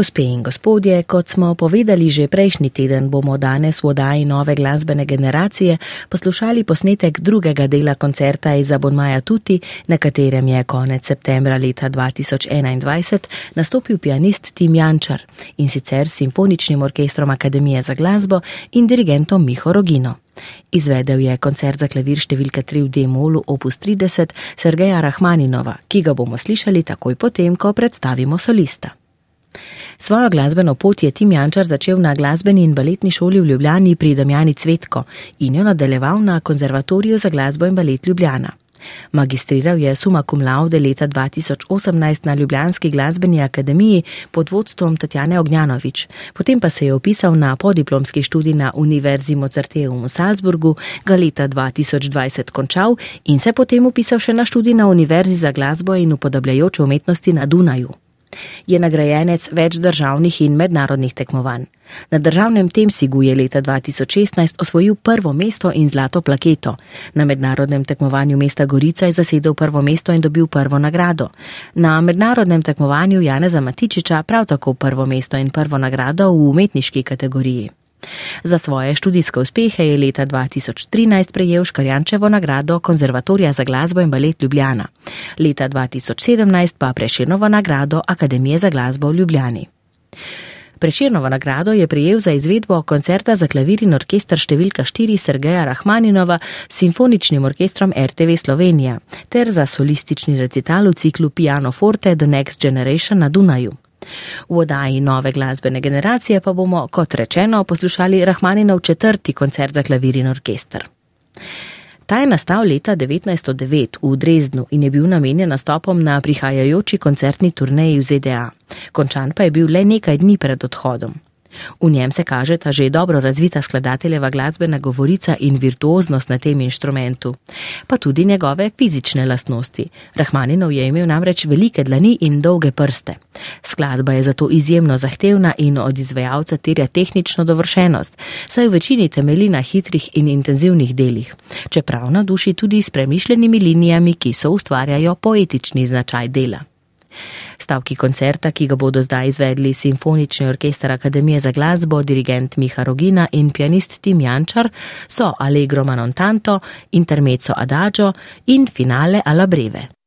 Gospe in gospodje, kot smo povedali že prejšnji teden, bomo danes v oddaji nove glasbene generacije poslušali posnetek drugega dela koncerta iz Abonmaja Tuti, na katerem je konec septembra leta 2021 nastopil pianist Tim Jančar in sicer s simfoničnim orkestrom Akademije za glasbo in dirigentom Miho Rogino. Izvedel je koncert za klavir številka 3 v D-molu opus 30 Sergeja Rahmaninova, ki ga bomo slišali takoj potem, ko predstavimo solista. Svojo glasbeno pot je Tim Jančar začel na glasbeni in baletni šoli v Ljubljani pri Damjani Cvetko in jo nadaljeval na Konzervatoriju za glasbo in balet Ljubljana. Magistriral je suma cum laude leta 2018 na Ljubljanski glasbeni akademiji pod vodstvom Tatjane Ognjanovič, potem pa se je opisal na podiplomski študij na Univerzi Mozarteum v Salzburgu, ga leta 2020 končal in se potem upisal še na študij na Univerzi za glasbo in upodabljajoče umetnosti na Dunaju. Je nagrajenec več državnih in mednarodnih tekmovanj. Na državnem Temsigu je leta 2016 osvojil prvo mesto in zlato plaketo. Na mednarodnem tekmovanju mesta Gorica je zasedel prvo mesto in dobil prvo nagrado. Na mednarodnem tekmovanju Janeza Matičiča prav tako prvo mesto in prvo nagrado v umetniški kategoriji. Za svoje študijske uspehe je leta 2013 prejel Škarjančevo nagrado Konzervatorija za glasbo in balet Ljubljana, leta 2017 pa Preširnovo nagrado Akademije za glasbo v Ljubljani. Preširnovo nagrado je prejel za izvedbo koncerta za klavir in orkester številka 4 Sergeja Rahmaninova s simfoničnim orkestrom RTV Slovenija ter za solistični recital v ciklu Piano Forte The Next Generation na Dunaju. V oddaji nove glasbene generacije pa bomo, kot rečeno, poslušali Rahmaninov četrti koncert za klavir in orkester. Ta je nastal leta 1909 v Dresdnu in je bil namenjen nastopom na prihajajoči koncertni turneji v ZDA. Končan pa je bil le nekaj dni pred odhodom. V njem se kaže ta že dobro razvita skladateljeva glasbena govorica in virtuoznost na tem inštrumentu, pa tudi njegove fizične lastnosti. Rahmaninov je imel namreč velike dlani in dolge prste. Skladba je zato izjemno zahtevna in od izvajalca terja tehnično dovršenost, saj v večini temeli na hitrih in intenzivnih delih, čeprav na duši tudi s premišljenimi linijami, ki so ustvarjajo poetični značaj dela. Stavki koncerta, ki ga bodo zdaj izvedli Simfonični orkester Akademije za glasbo, dirigent Miha Rogina in pianist Tim Jančar, so Allegro Manontanto, Intermezzo Adagio in Finale alla Breve.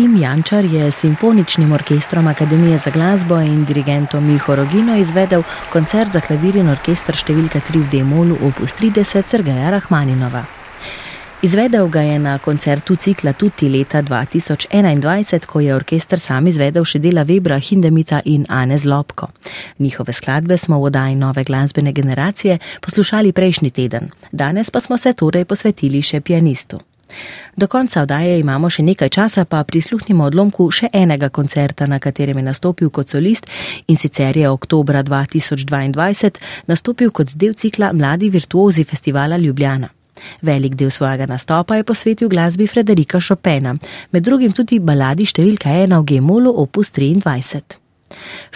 Tim Jančar je s simfoničnim orkestrom Akademije za glasbo in dirigentom Miho Rogino izvedel koncert za klavir in orkester številka 3 v D-molu opus 30 Sergeja Rahmaninova. Izvedel ga je na koncertu cikla Tuti leta 2021, ko je orkester sam izvedel še dela Webra, Hindemita in Ane Zlobko. Njihove skladbe smo v oddaji nove glasbene generacije poslušali prejšnji teden, danes pa smo se torej posvetili še pianistu. Do konca oddaje imamo še nekaj časa, pa prisluhnimo odlomku še enega koncerta, na katerem je nastopil kot solist in sicer je oktobra 2022 nastopil kot del cikla Mladi virtuozi festivala Ljubljana. Velik del svojega nastopa je posvetil glasbi Frederika Chopina, med drugim tudi baladi številka ena v Gemolu opus 23.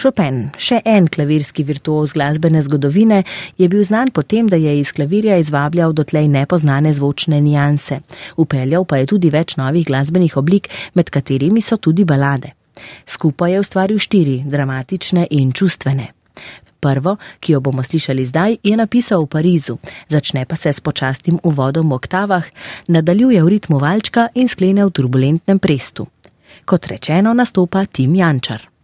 Chopin, še en klavirski virtuoz glasbene zgodovine, je bil znan po tem, da je iz klavirja izvabljal dotlej nepoznane zvočne nijanse. Upeljal pa je tudi več novih glasbenih oblik, med katerimi so tudi balade. Skupaj je ustvaril štiri, dramatične in čustvene. Prvo, ki jo bomo slišali zdaj, je napisal v Parizu, začne pa se s počastim uvodom v oktavah, nadaljuje v ritmu valčka in sklene v turbulentnem prestu. Kot rečeno, nastopa Tim Jančar.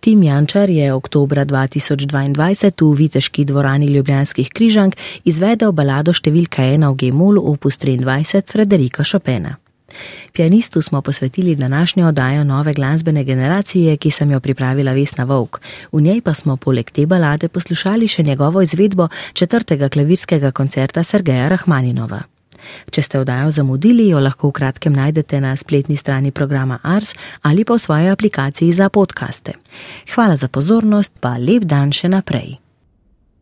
Tim Jančar je oktobra 2022 v Viteški dvorani Ljubljanskih križank izvedel balado številka 1 v G-molu opus 23 Frederika Chopina. Pianistu smo posvetili današnjo oddajo nove glasbene generacije, ki sem jo pripravila Vesna Vovk. V njej pa smo poleg te balade poslušali še njegovo izvedbo četrtega klavirskega koncerta Sergeja Rahmaninova. Če ste oddajo zamudili, jo lahko v kratkem najdete na spletni strani programa Ars ali pa v svoji aplikaciji za podkaste. Hvala za pozornost, pa lep dan še naprej.